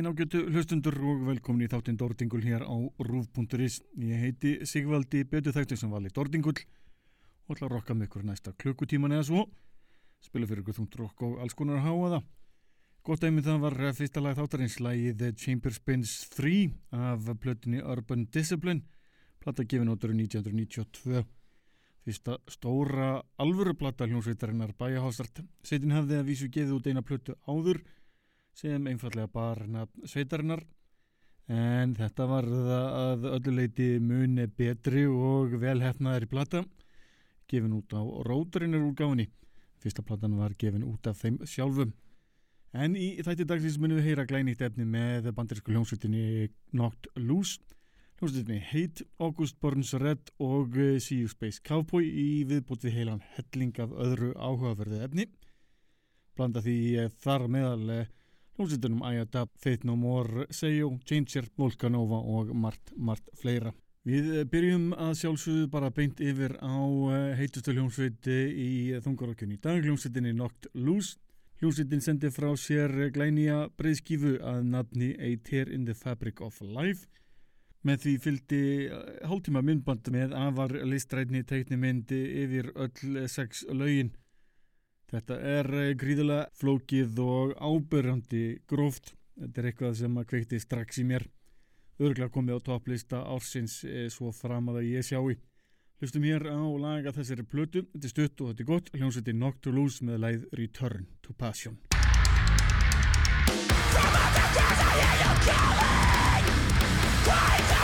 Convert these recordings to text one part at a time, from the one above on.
daginn ágjötu hlustundur og velkomin í þáttinn Dordingul hér á rúf.is. Ég heiti Sigvaldi Betu Þægtur sem vali Dordingul og ætla að rokka með ykkur næsta klukkutíman eða svo. Spila fyrir ykkur þúnt rokk og alls konar að háa það. Gott dæmið það var fyrsta lag þáttarins lagið The Chamber Spins 3 af plötunni Urban Discipline, platta gefin áttur 1992. Fyrsta stóra alvöruplata hljómsveitarinnar Bæjahásart. Setin hafði að vísu geðið út eina plötu áður sem einfallega barna sveitarinnar. En þetta var það að ölluleiti muni betri og velhefnaðari plata gefin út á róturinnur úrgáfinni fyrsta platan var gefin út af þeim sjálfum. En í þætti dagsins munum við heyra glænýtt efni með bandarísku hljómsveitinni Knocked Loose. Hljómsveitinni Hate, August Burns Red og See You Space Cowboy í viðbútt við heilan helling af öðru áhugaverðu efni. Blanda því þar meðal hljómsveitunum Ayadab, Faith No More, Seyo, Changer, Volcanova og margt, margt fleira. Við byrjum að sjálfsögðu bara beint yfir á eh, heitustu hljómsveiti í þungarokkunni. Í dag hljómsveitinni Knocked Loose. Hljómsveitin sendi frá sér glænýja breyðskífu að nafni A Tear in the Fabric of Life. Með því fylgdi eh, hálftíma myndband með afar listrætni teiknimyndi yfir öll sex laugin. Þetta er eh, gríðilega flókið og ábyrjandi gróft. Þetta er eitthvað sem að kveikti strax í mér. Örglega komið á topplista ársins eh, svo fram að ég sjái. Hlustum hér á laga þessari plötu. Þetta er stutt og þetta er gott. Hljómsveitin Knock to Lose með læð Return to Passion. From out the death I hear you calling Crying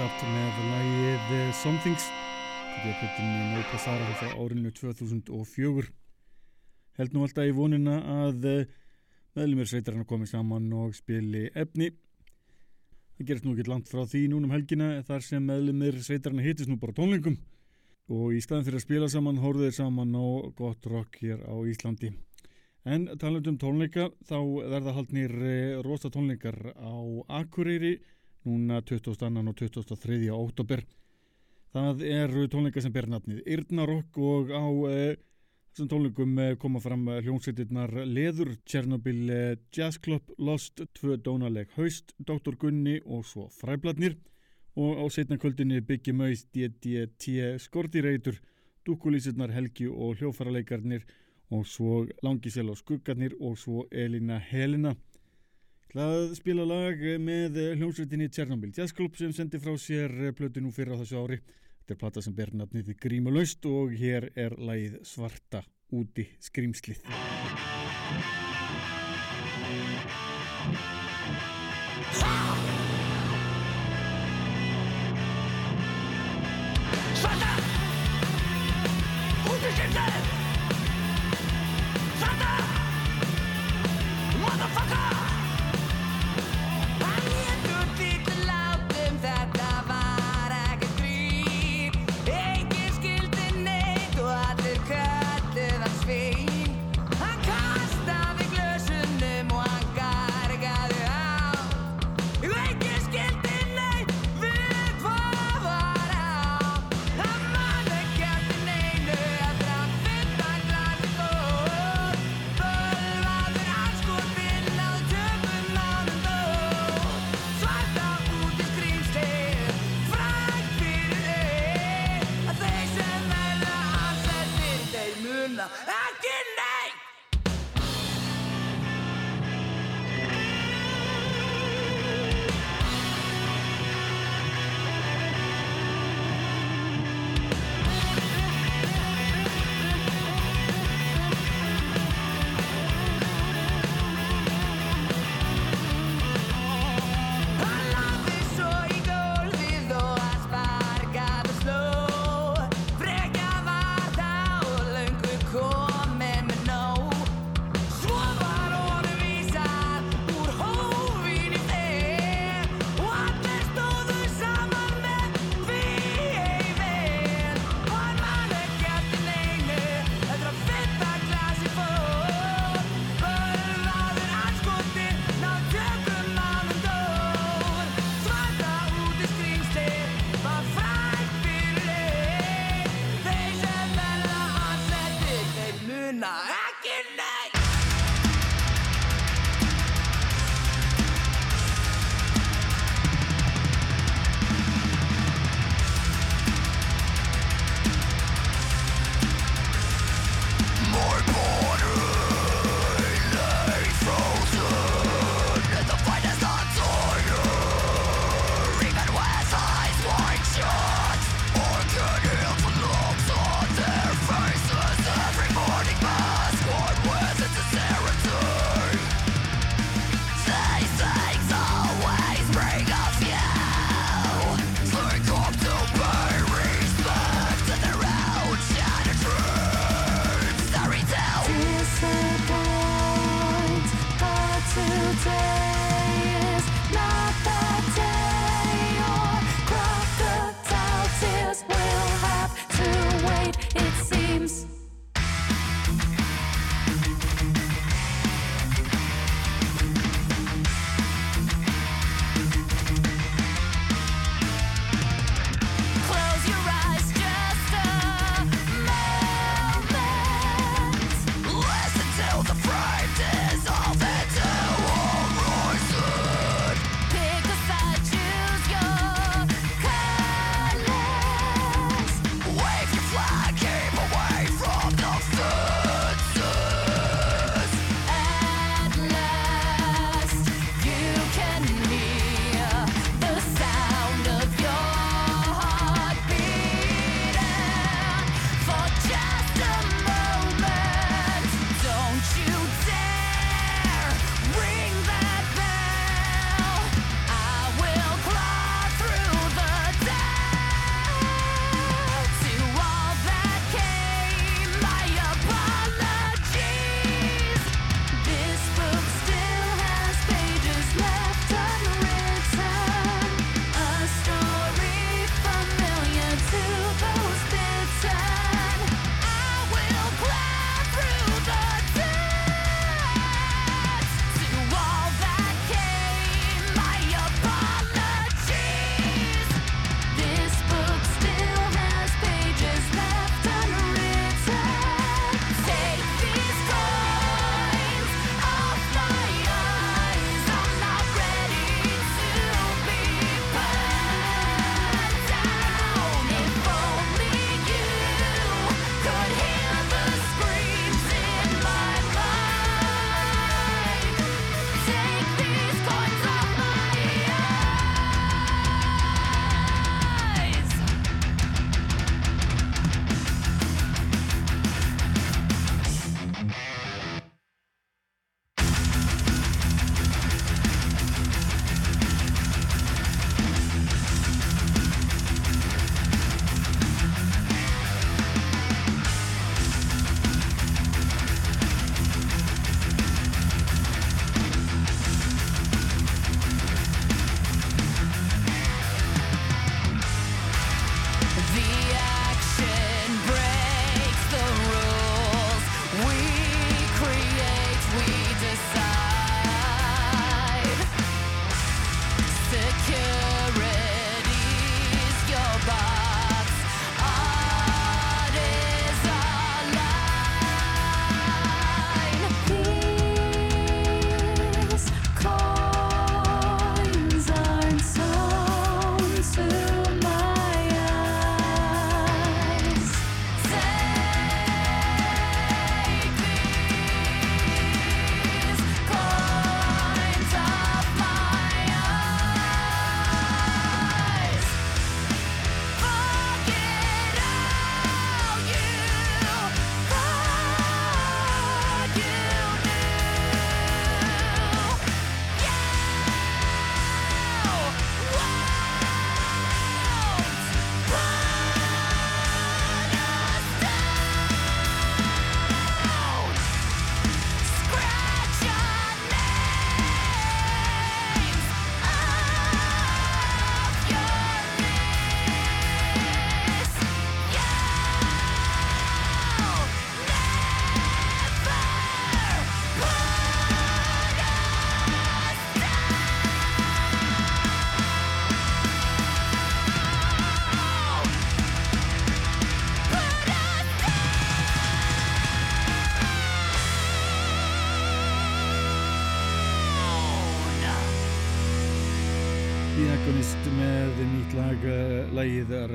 Adapt með lægið Somethings þetta er plötinni No Passara frá árinu 2004 held nú alltaf í vonina að meðlumir sveitarinn komið saman og spili efni. Það gerist nú ekki langt frá því núnum helgina þar sem meðlumir sveitarinn hittist nú bara tónlingum og í staðin fyrir að spila saman hóruðir saman á gott rock hér á Íslandi. En talandum tónleika þá verða haldnir eh, rosa tónleikar á Akureyri núna 22. og 23. óttobur. Það eru tónleika sem ber nafnið Yrnarokk og á eh, þessum tónleikum eh, koma fram eh, hljómsveitirnar Leður, Tjernobyl eh, Jazz Club, Lost, Tvö Dónaleg Haust, Dr. Gunni og svo Fræbladnir og á setna kvöldinni Byggi Möys, DDT, Skortireitur, Dúkulísirnar Helgi og hljófarleikarnir og svo Langisel og Skuggarnir og svo Elina Helena. Það spila lag með hljómsveitinni Tjernobyl Jazz Club sem sendi frá sér plötu nú fyrir á þessu ári. Þetta er plata sem ber nafnið Grímulaust og hér er lagið Svarta úti skrýmslið. Svarta Út í skiptið Svarta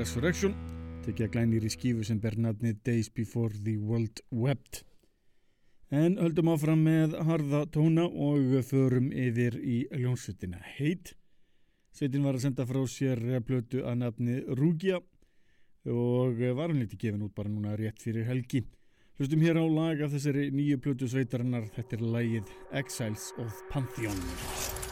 Resurrection tekið að glænir í skífu sem ber nafni Days Before the World Wept. En höldum áfram með harða tóna og förum yfir í ljónsutina heit Sveitin var að senda frá sér plötu að nafni Rúgia og var hann lítið gefin út bara núna rétt fyrir helgi. Hlustum hér á lag af þessari nýju plötu sveitarinnar. Þetta er lagið Exiles of Pantheon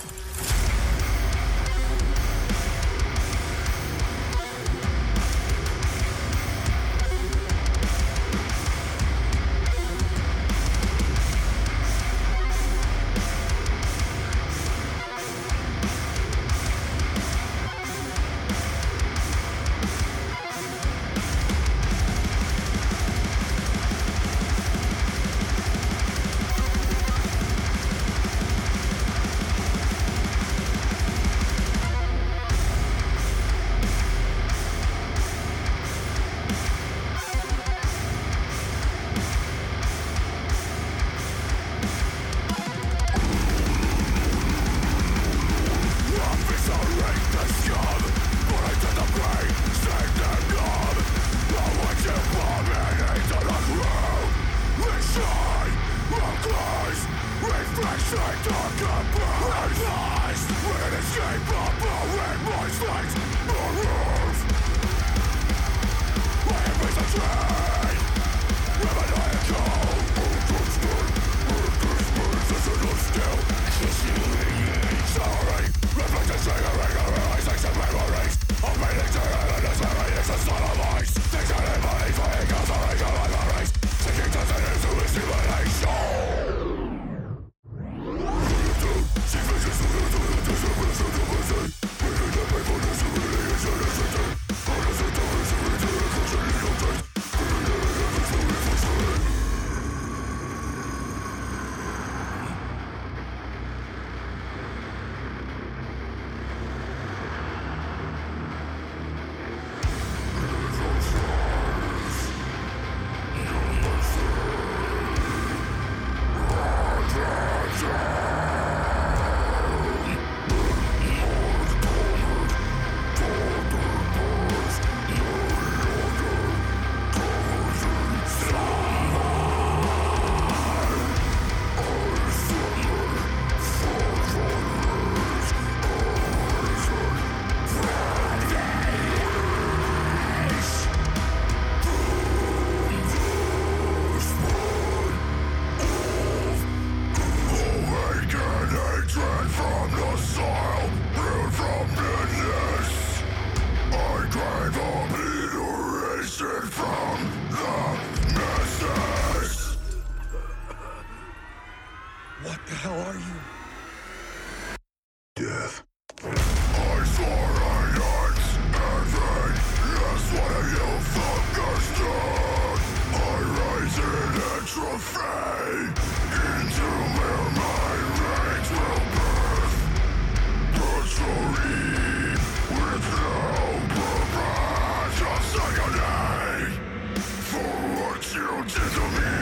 Exorcism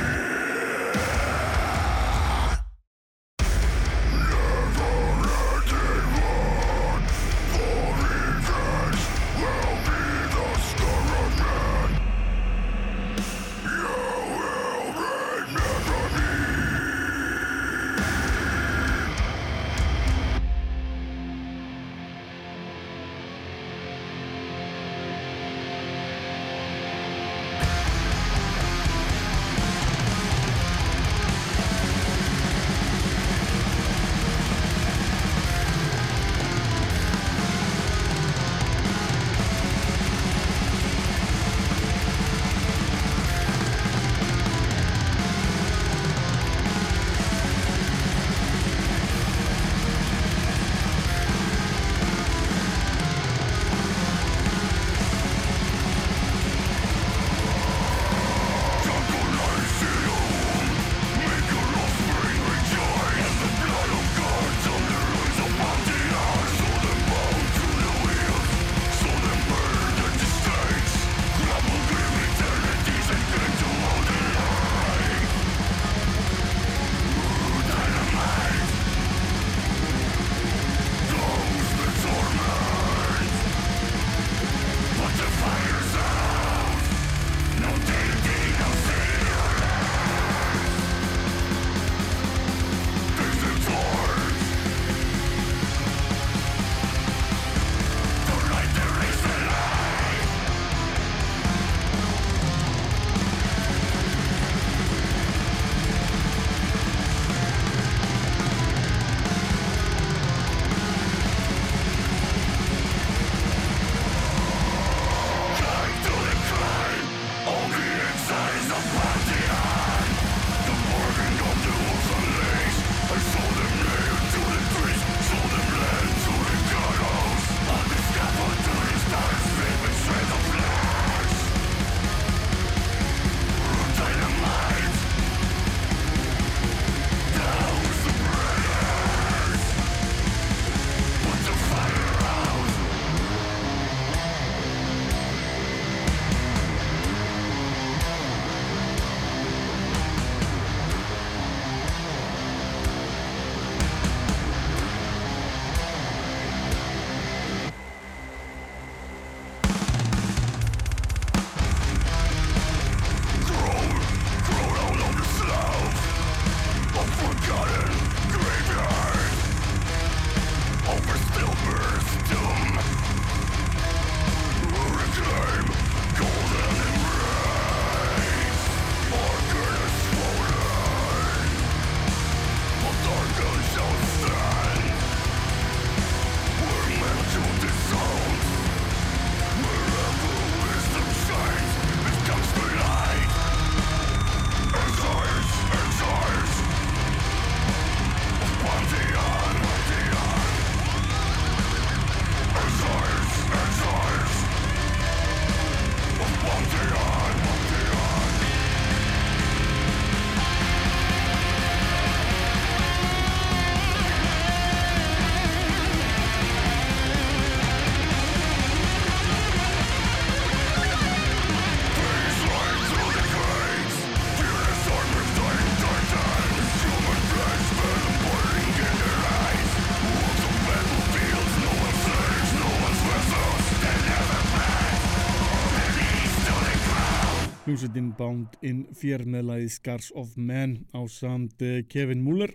hljómsveitin Bound in Fear með lagið Scars of Man á samt eh, Kevin Muller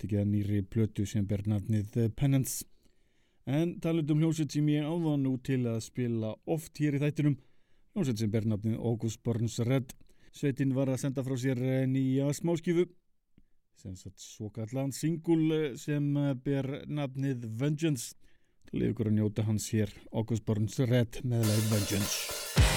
tekið að nýri plötu sem ber nafnið eh, Penance. En talað um hljómsveit sem ég áða nú til að spila oft hér í þættinum hljómsveit sem ber nafnið August Burns Red. Sveitin var að senda frá sér eh, nýja smáskifu sem satt svo kallan singul sem ber nafnið Vengeance. Til ykkur að njóta hans hér August Burns Red með lagið Vengeance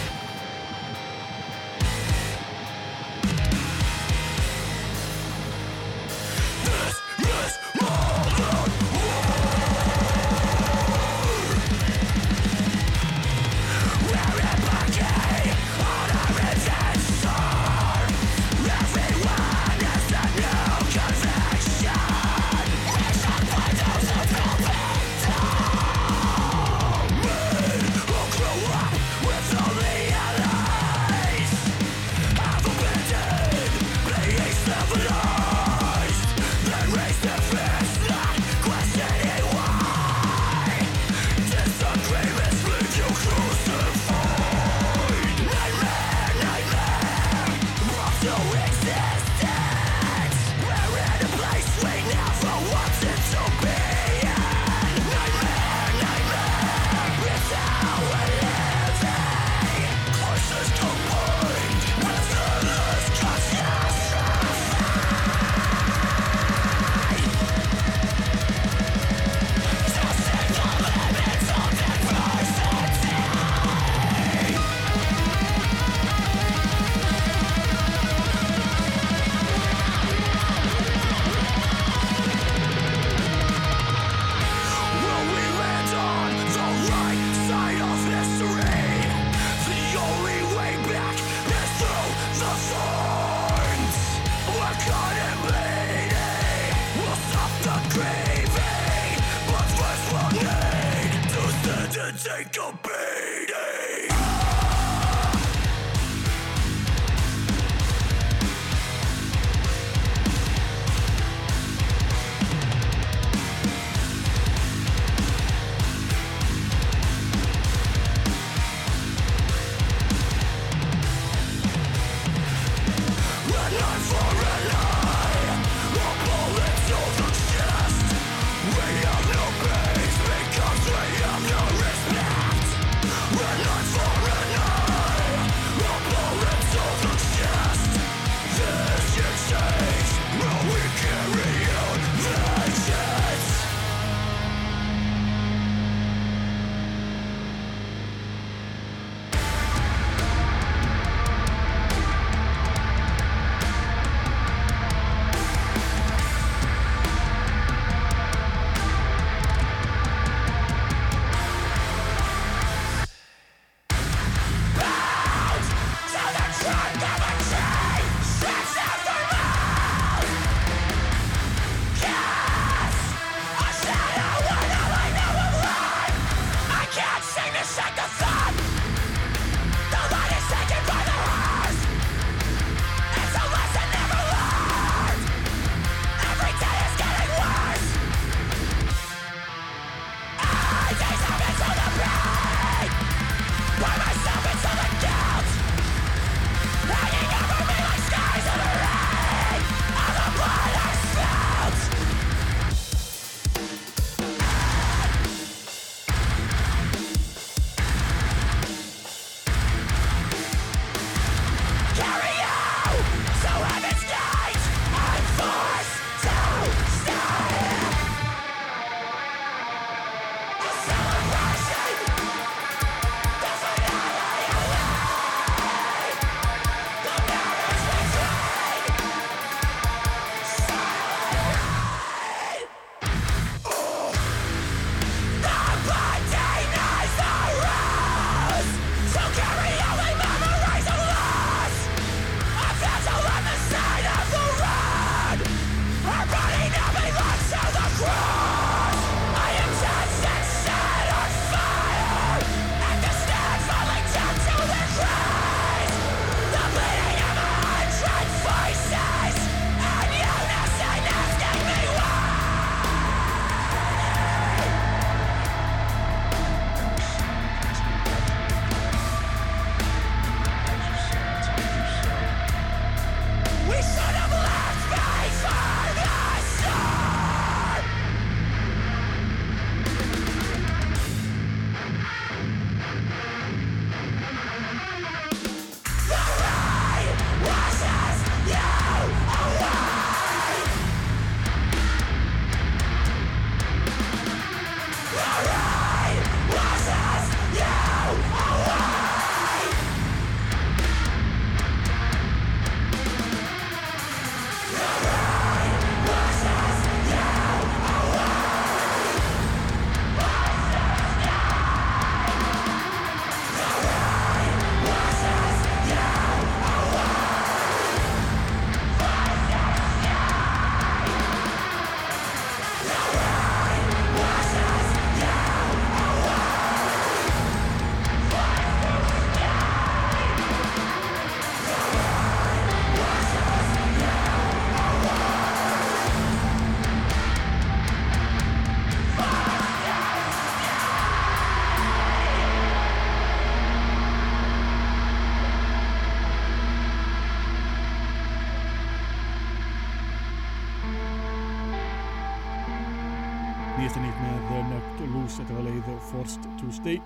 nýtt með The Knocked Loose, þetta var leið Forced to Stay.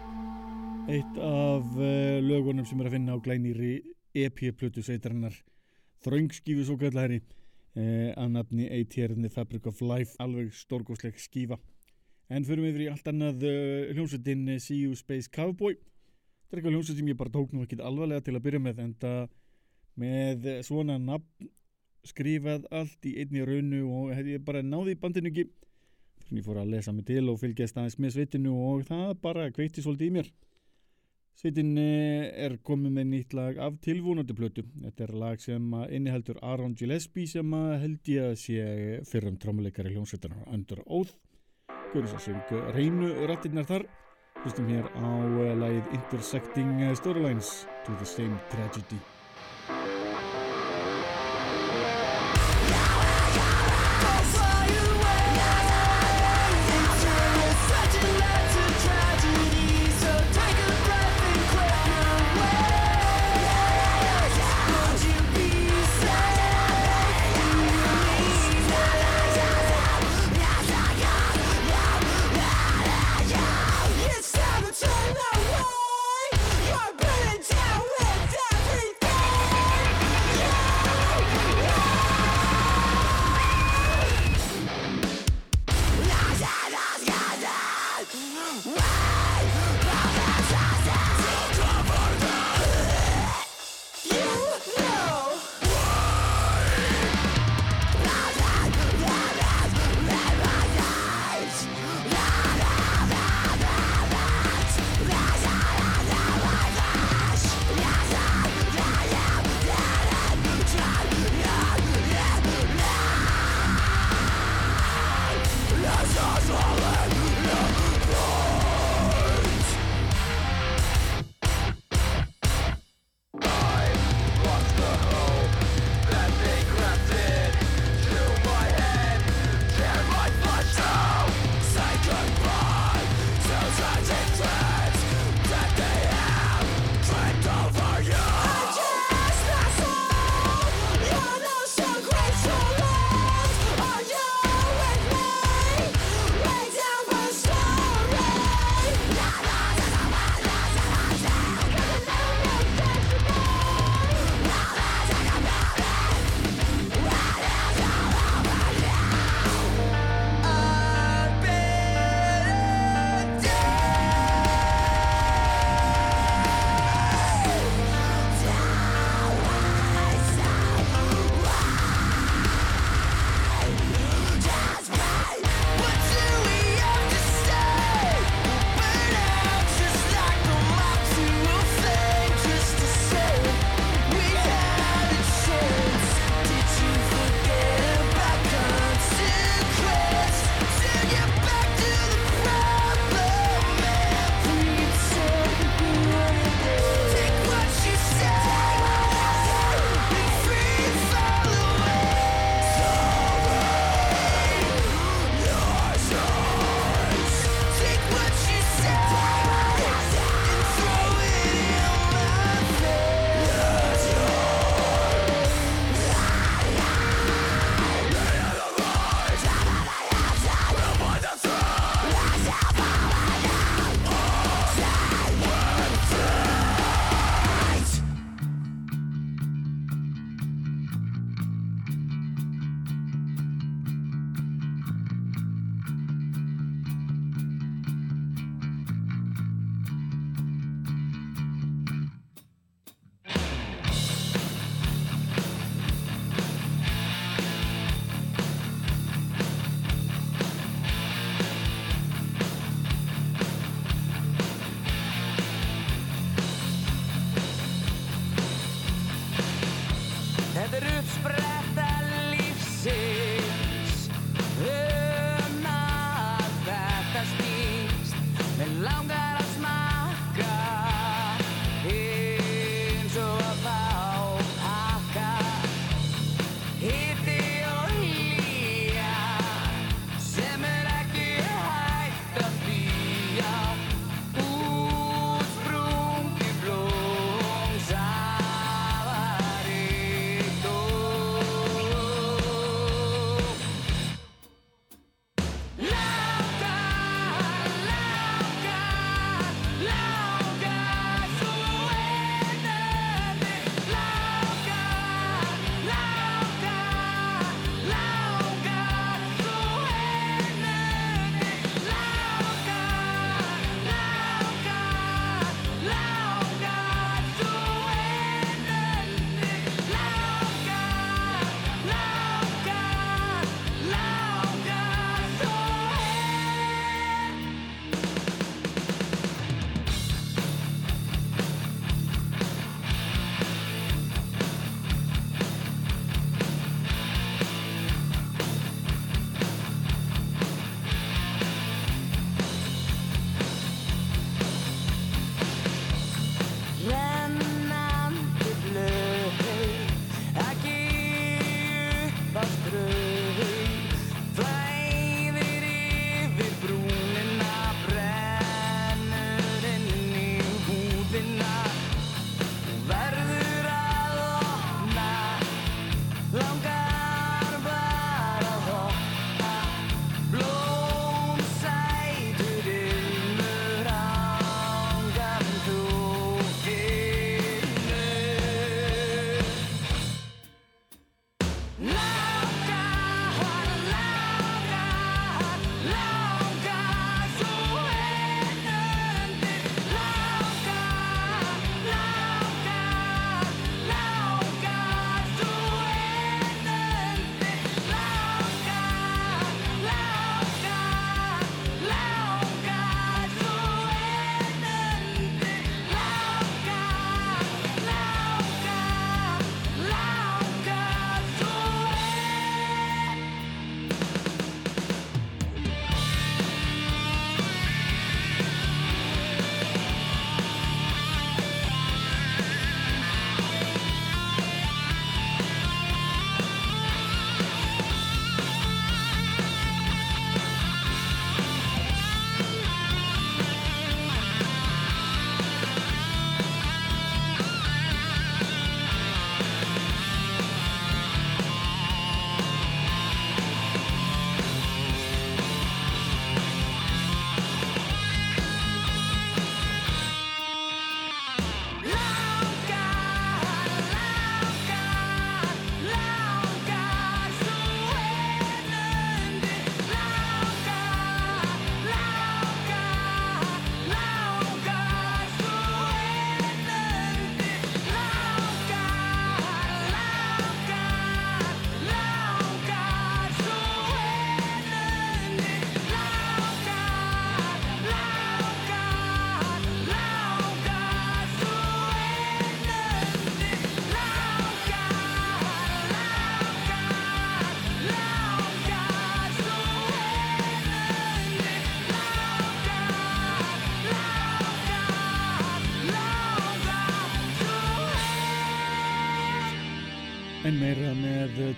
Eitt af uh, lögunum sem er að finna á glænýri EP-plötu sveitarinnar þröngskífu svo kallari uh, að nafni the Fabric of Life alveg stórgóðsleg skífa. En við yfir í allt annað uh, hljómsveitin See You Space Cowboy. Þetta er eitthvað hljómsveit sem ég bara tók nú ekki alvarlega til að byrja með en það með eh, svona nafn skrifað allt í einni raunu og hefði ég bara náði bandinu ekki ég fór að lesa mig til og fylgjast aðeins með sveitinu og það bara kveikti svolítið í mér. Sveitin er komið með nýtt lag af tilvonandi plötu. Þetta er lag sem að inniheldur Aaron Gillespie sem að held ég að sé fyrrum trómuleikari hljómsveitanar Under Oath. Guður svo söng reynu rattirnar þar. Hlustum hér á lagið Intersecting Storylines to the Same Tragedy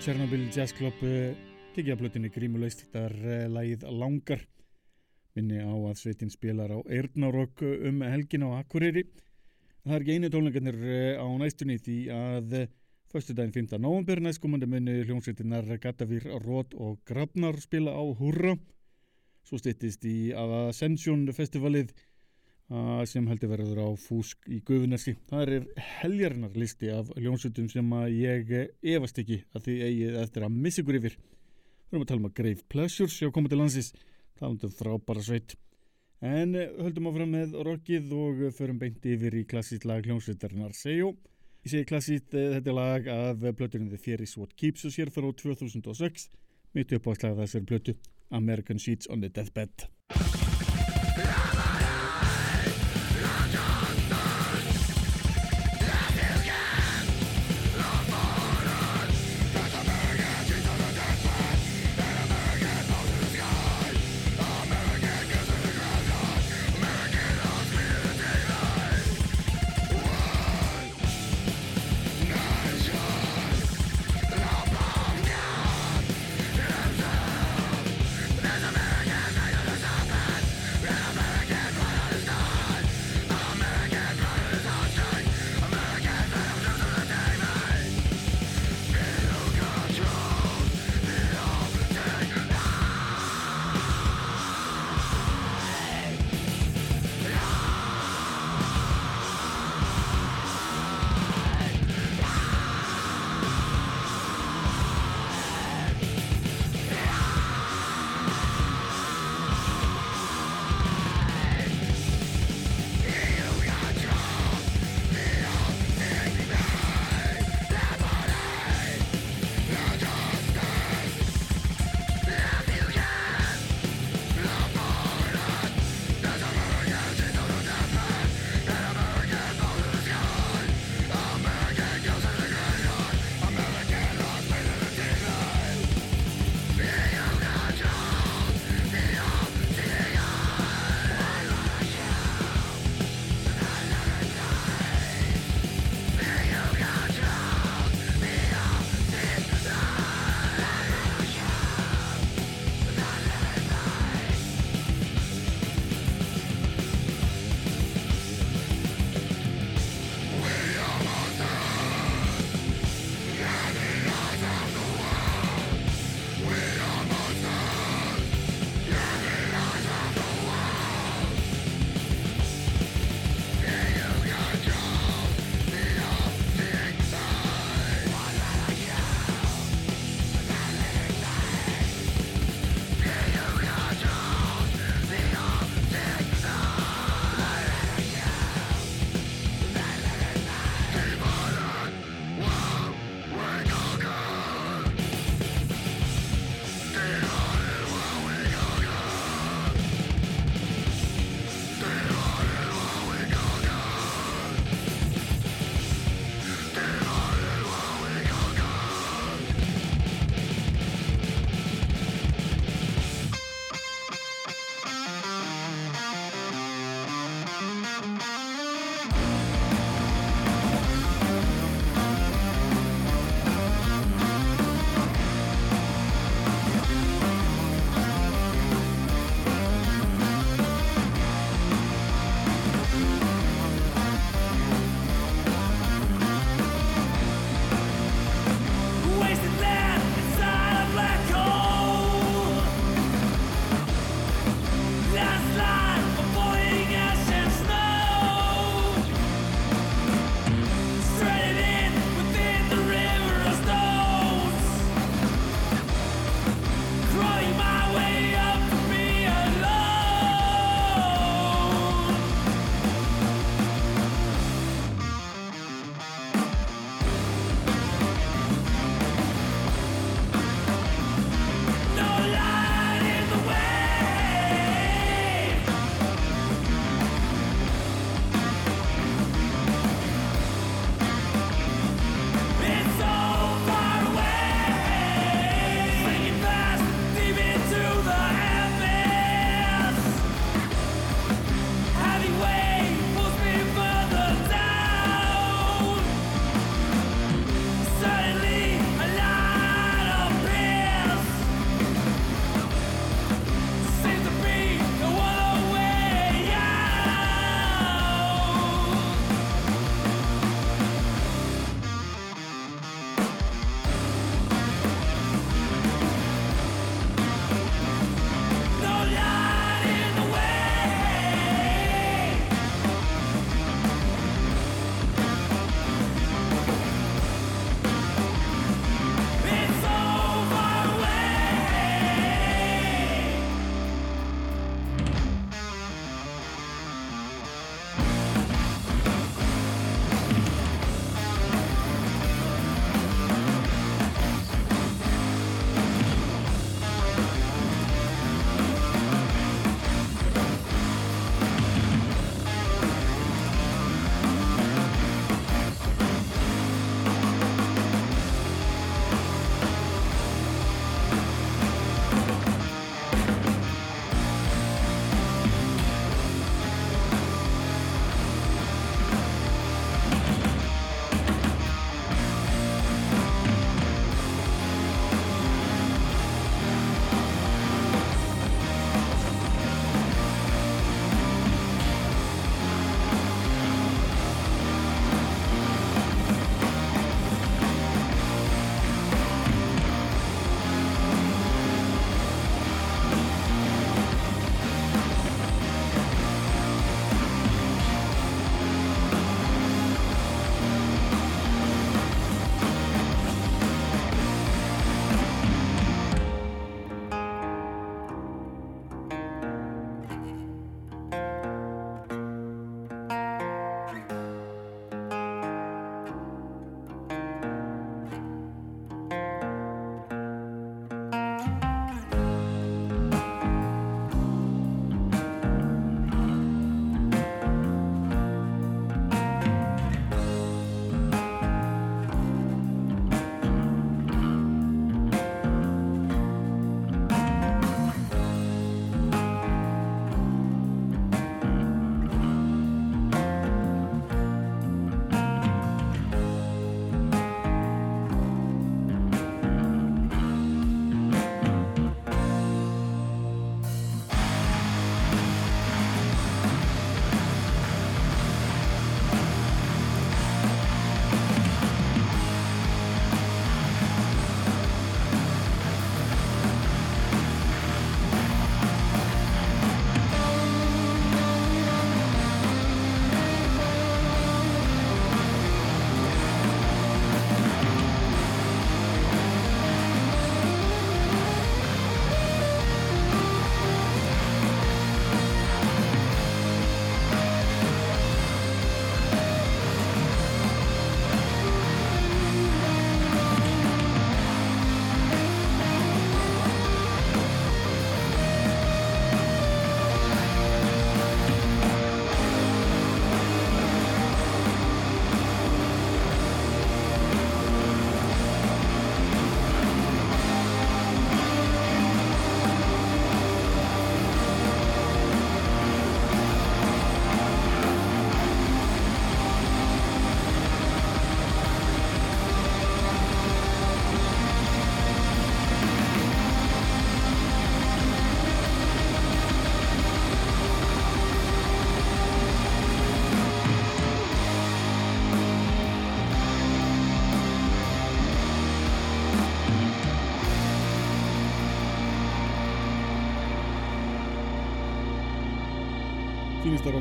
Chernobyl Jazz Club eh, tekið að blötinni grímuleist þetta er lagið Langar. Minni á að sveitin spilar á Eirnárok um helgin á Akureyri. Það er ekki einu tónleikarnir eh, á næstunni því að uh, Föstudaginn 5. november næstkomandi minni hljómsveitinnar Gatavýr, Rót og Grafnar spila á Hurra svo styttist í Ascension festivalið sem heldur verður á Fúsk í Guðunerski. Það er heljarinnar listi af hljómsveitum sem að ég efast ekki að þið eigið eftir að missa ykkur yfir. Við erum að tala um að Grave Pleasures hjá komið til landsins, talandum frábæra sveit. En eh, höldum áfram með rockið og förum beint yfir í klassíkt lag hljómsveitarinnar Sejo. Ég segi klassíkt eh, þetta lag af blötunni The Fear is What Keeps Us hér frá 2006. Mitt upp á slag þessari blötu American Sheets on the Deathbed.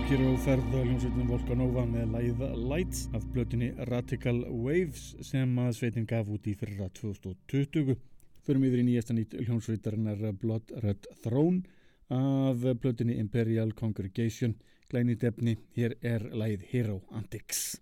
Hér á ferð hljómsveitin Volcanova með læð Lights af blötunni Radical Waves sem að sveitin gaf út í fyrra 2020. Förum yfir í nýjasta nýtt hljómsveitarinnar Blood Red Throne af blötunni Imperial Congregation. Glænit efni, hér er læð Hero Antics.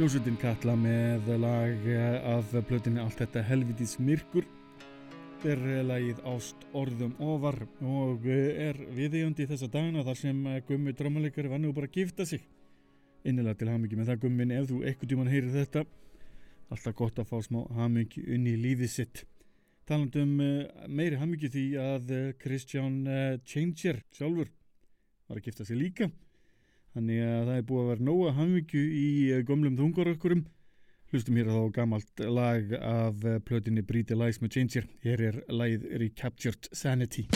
Hljómsveitin Katla með lag eh, af plötinni Allt þetta helvitis myrkur er eh, lagið Ást orðum ofar og eh, er viðeigandi þessa dagina þar sem eh, Gummi drömmalegari var nú bara að gifta sig. Innilega til hamingi með það Gummin ef þú ekkert tímann heyrir þetta alltaf gott að fá smá hamingi unni í lífið sitt. Talandi um eh, meiri hamingi því að eh, Christian eh, Changer sjálfur var að gifta sig líka Þannig að það er búið að vera nóga hamingju í eh, gömlum þungarökkurum. Hlustum hér þá gamalt lag af eh, plötinni the Lies með Changer. Hér er lagið Recaptured Sanity.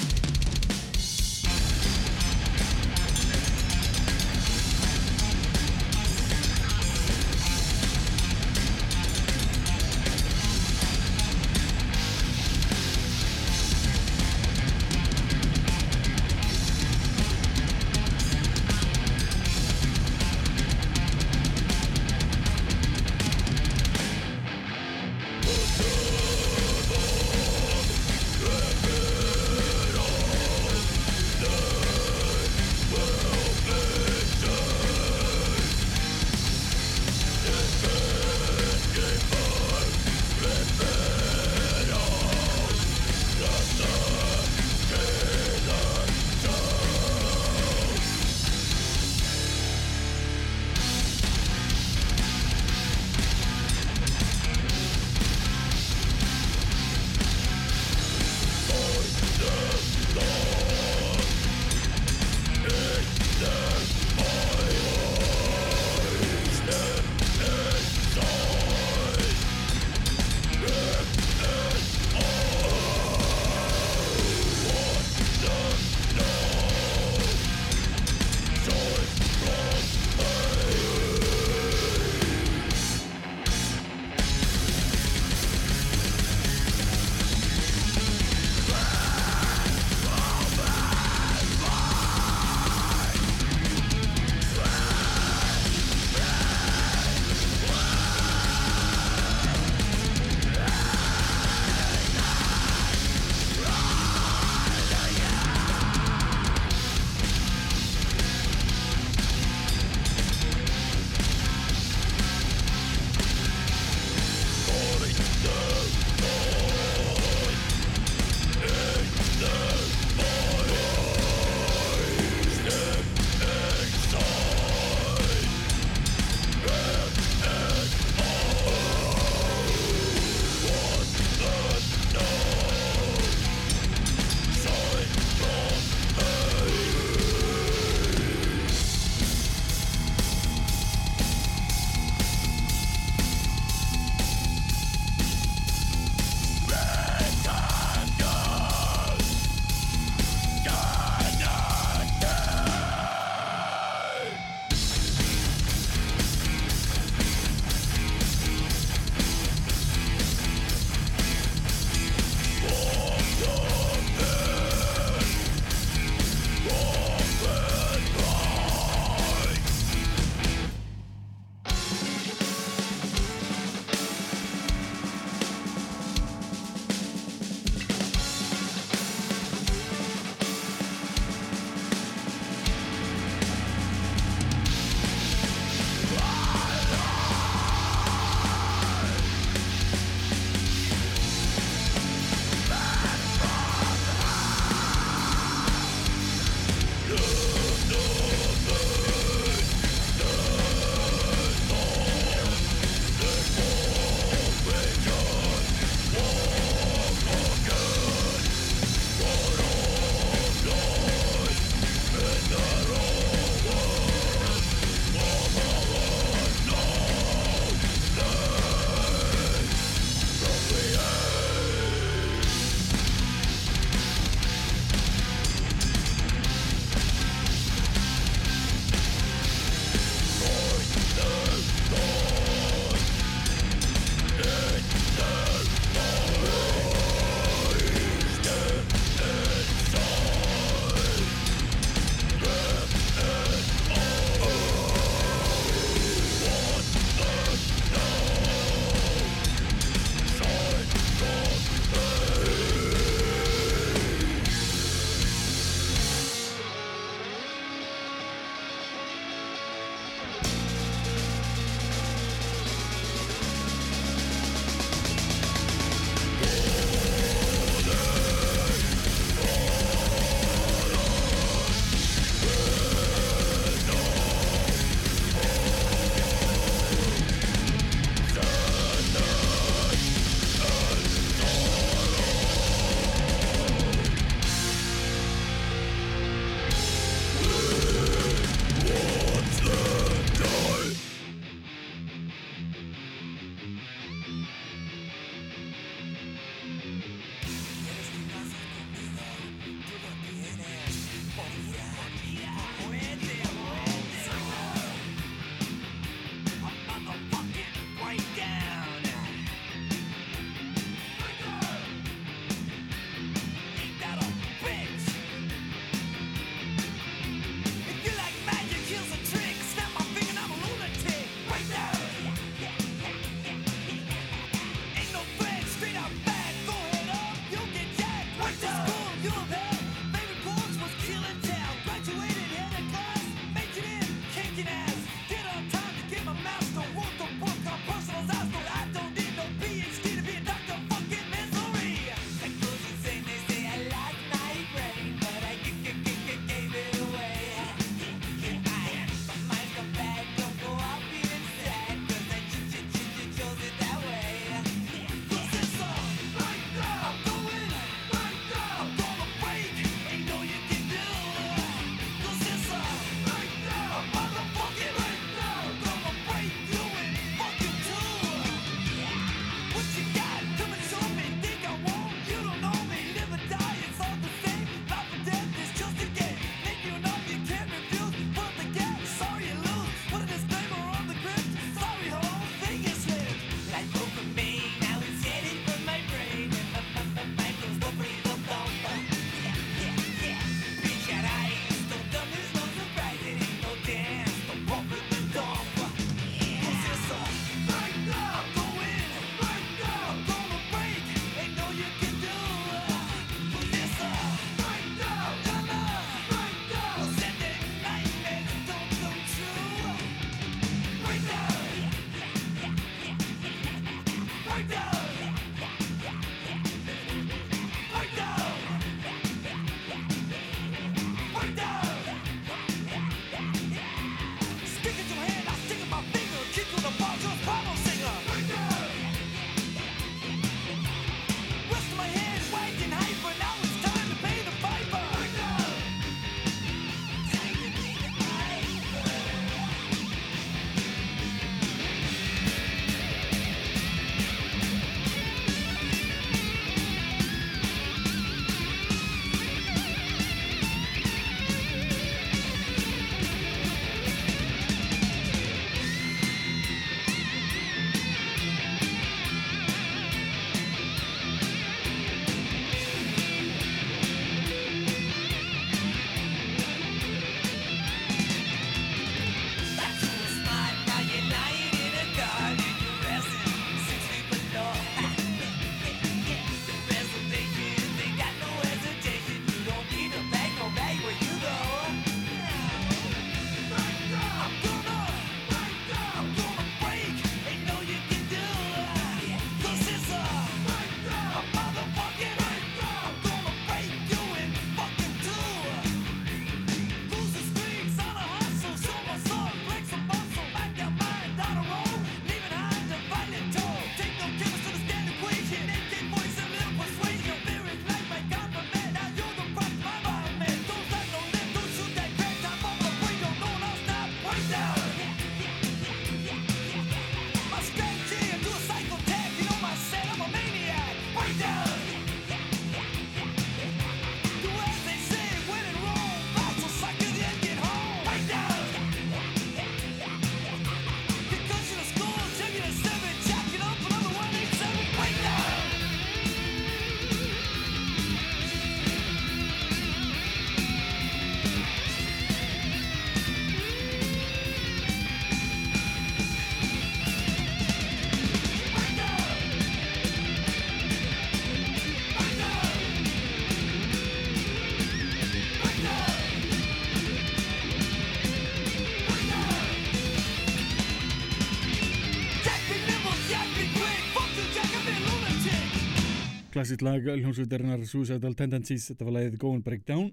Klassist lag hljómsveitarinnar Suicidal Tendencies, þetta var lagið Go and Break Down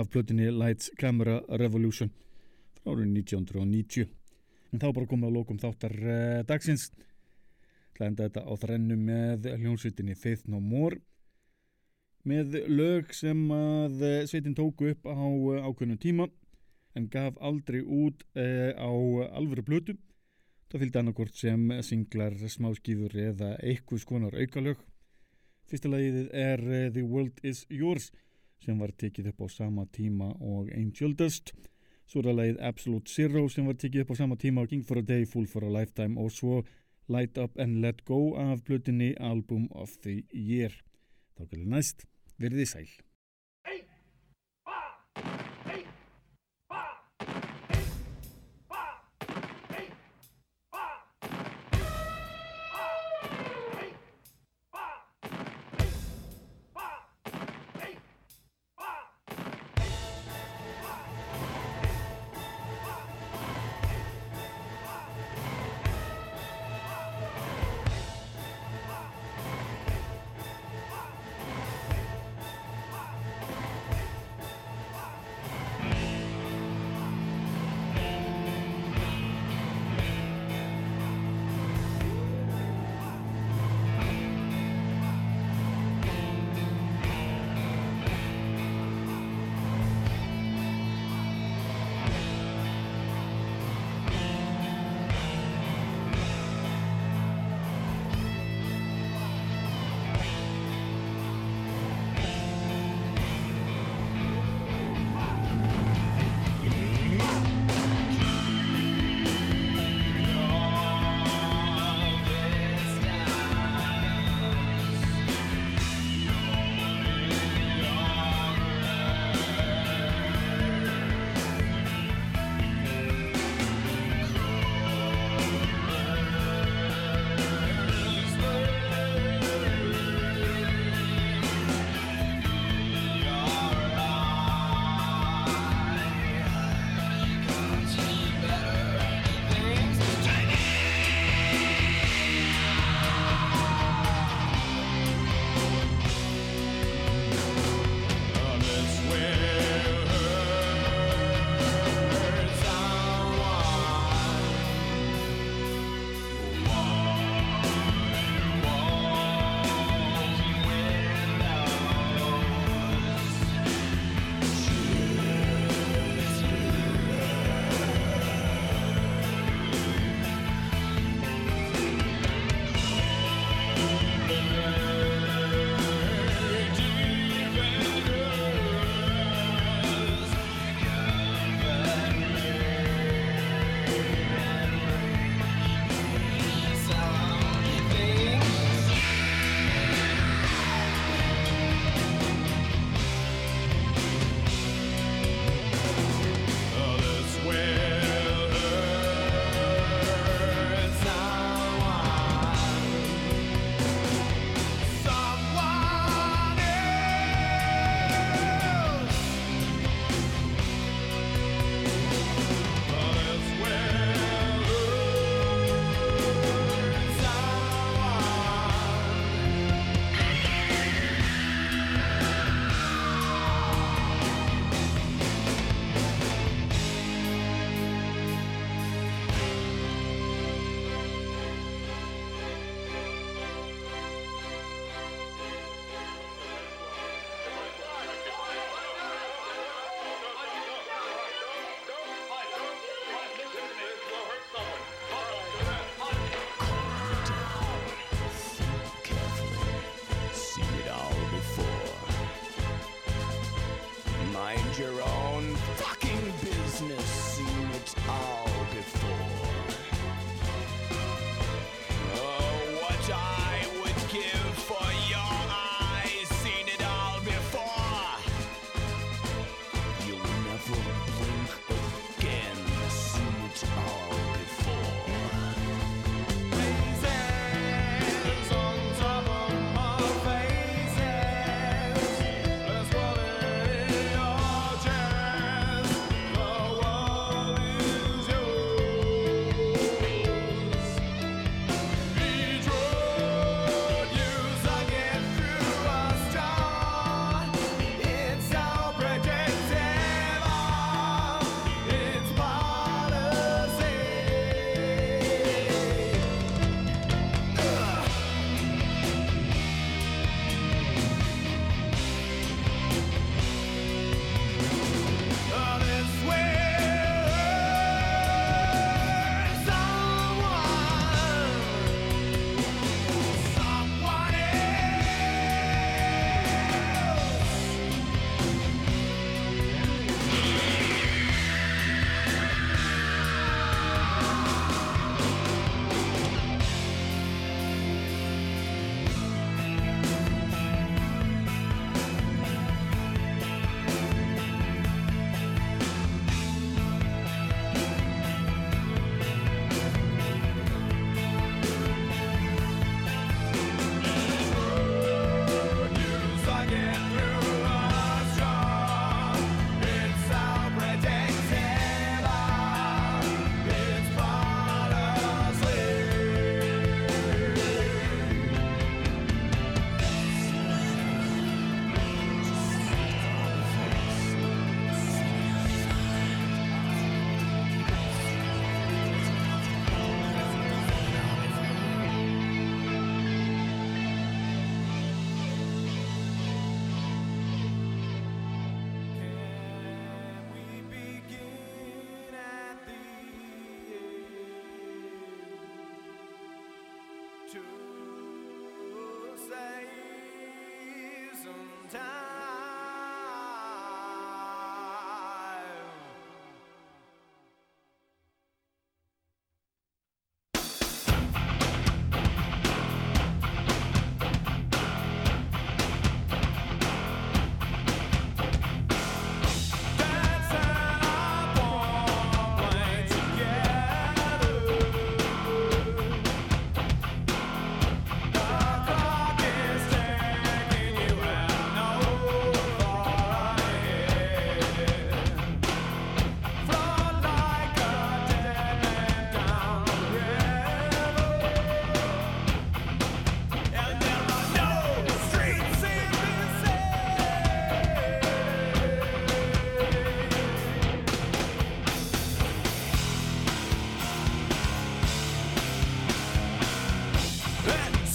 af plötunni Lights Camera Revolution frá árið 1990. En þá bara komið á lókum þáttar uh, dagsins. Enda þetta á þrennu með hljómsveitinni Faith No More með lög sem að eh, sveitin tóku upp á eh, ákveðnum tíma en gaf aldrei út uh, á alvöru blötu. Það fylgdi annarkort sem singlar, smáskýður eða eitthvað skonar aukalög. Fyrsta lagið er uh, The World Is Yours sem var tekið upp á sama tíma og Angel Dust. Svo er lagið Absolute Zero sem var tekið upp á sama tíma og King for a Day, Fool for a Lifetime og svo Light Up and Let Go af blötinni Album of the Year. Þá gæli næst, verðið sæl.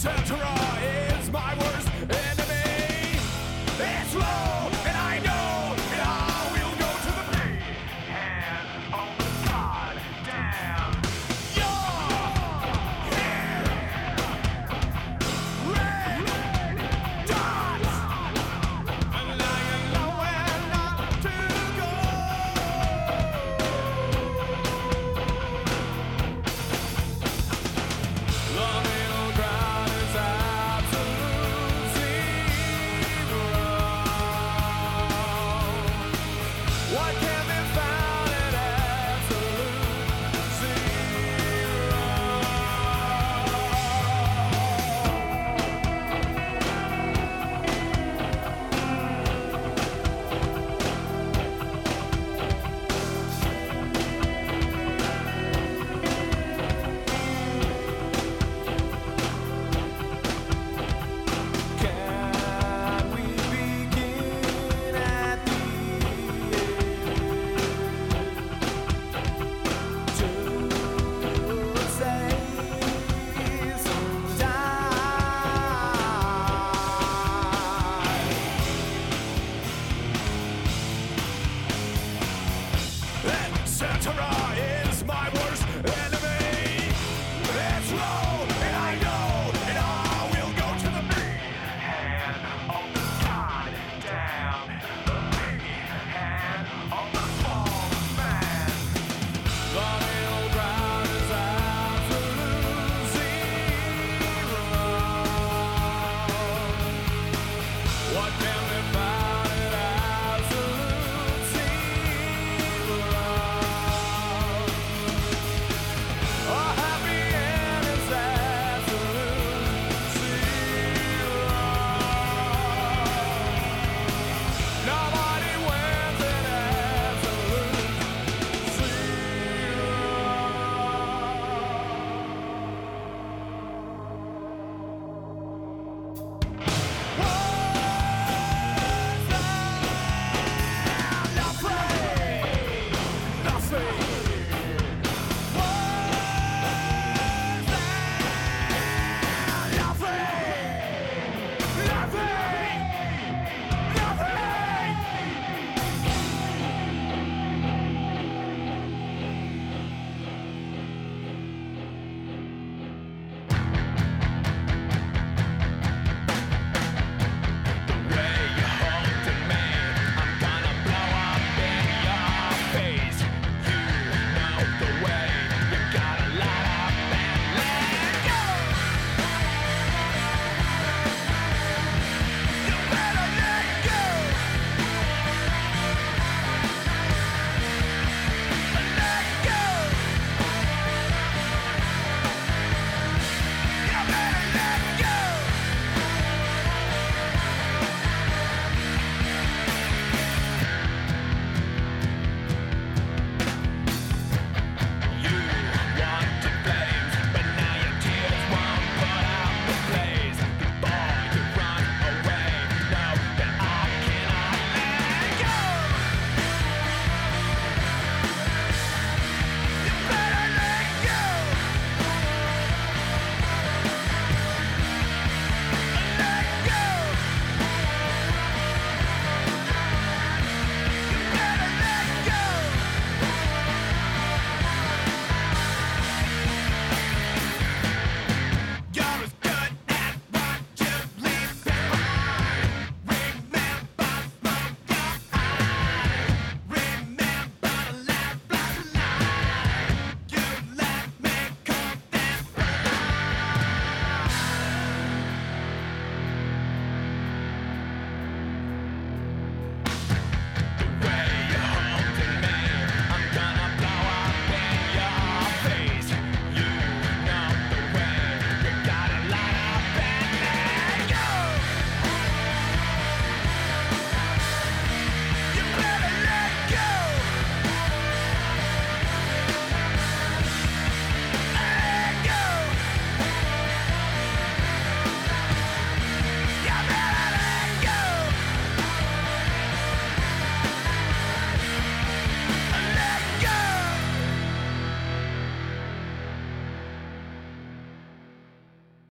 Santa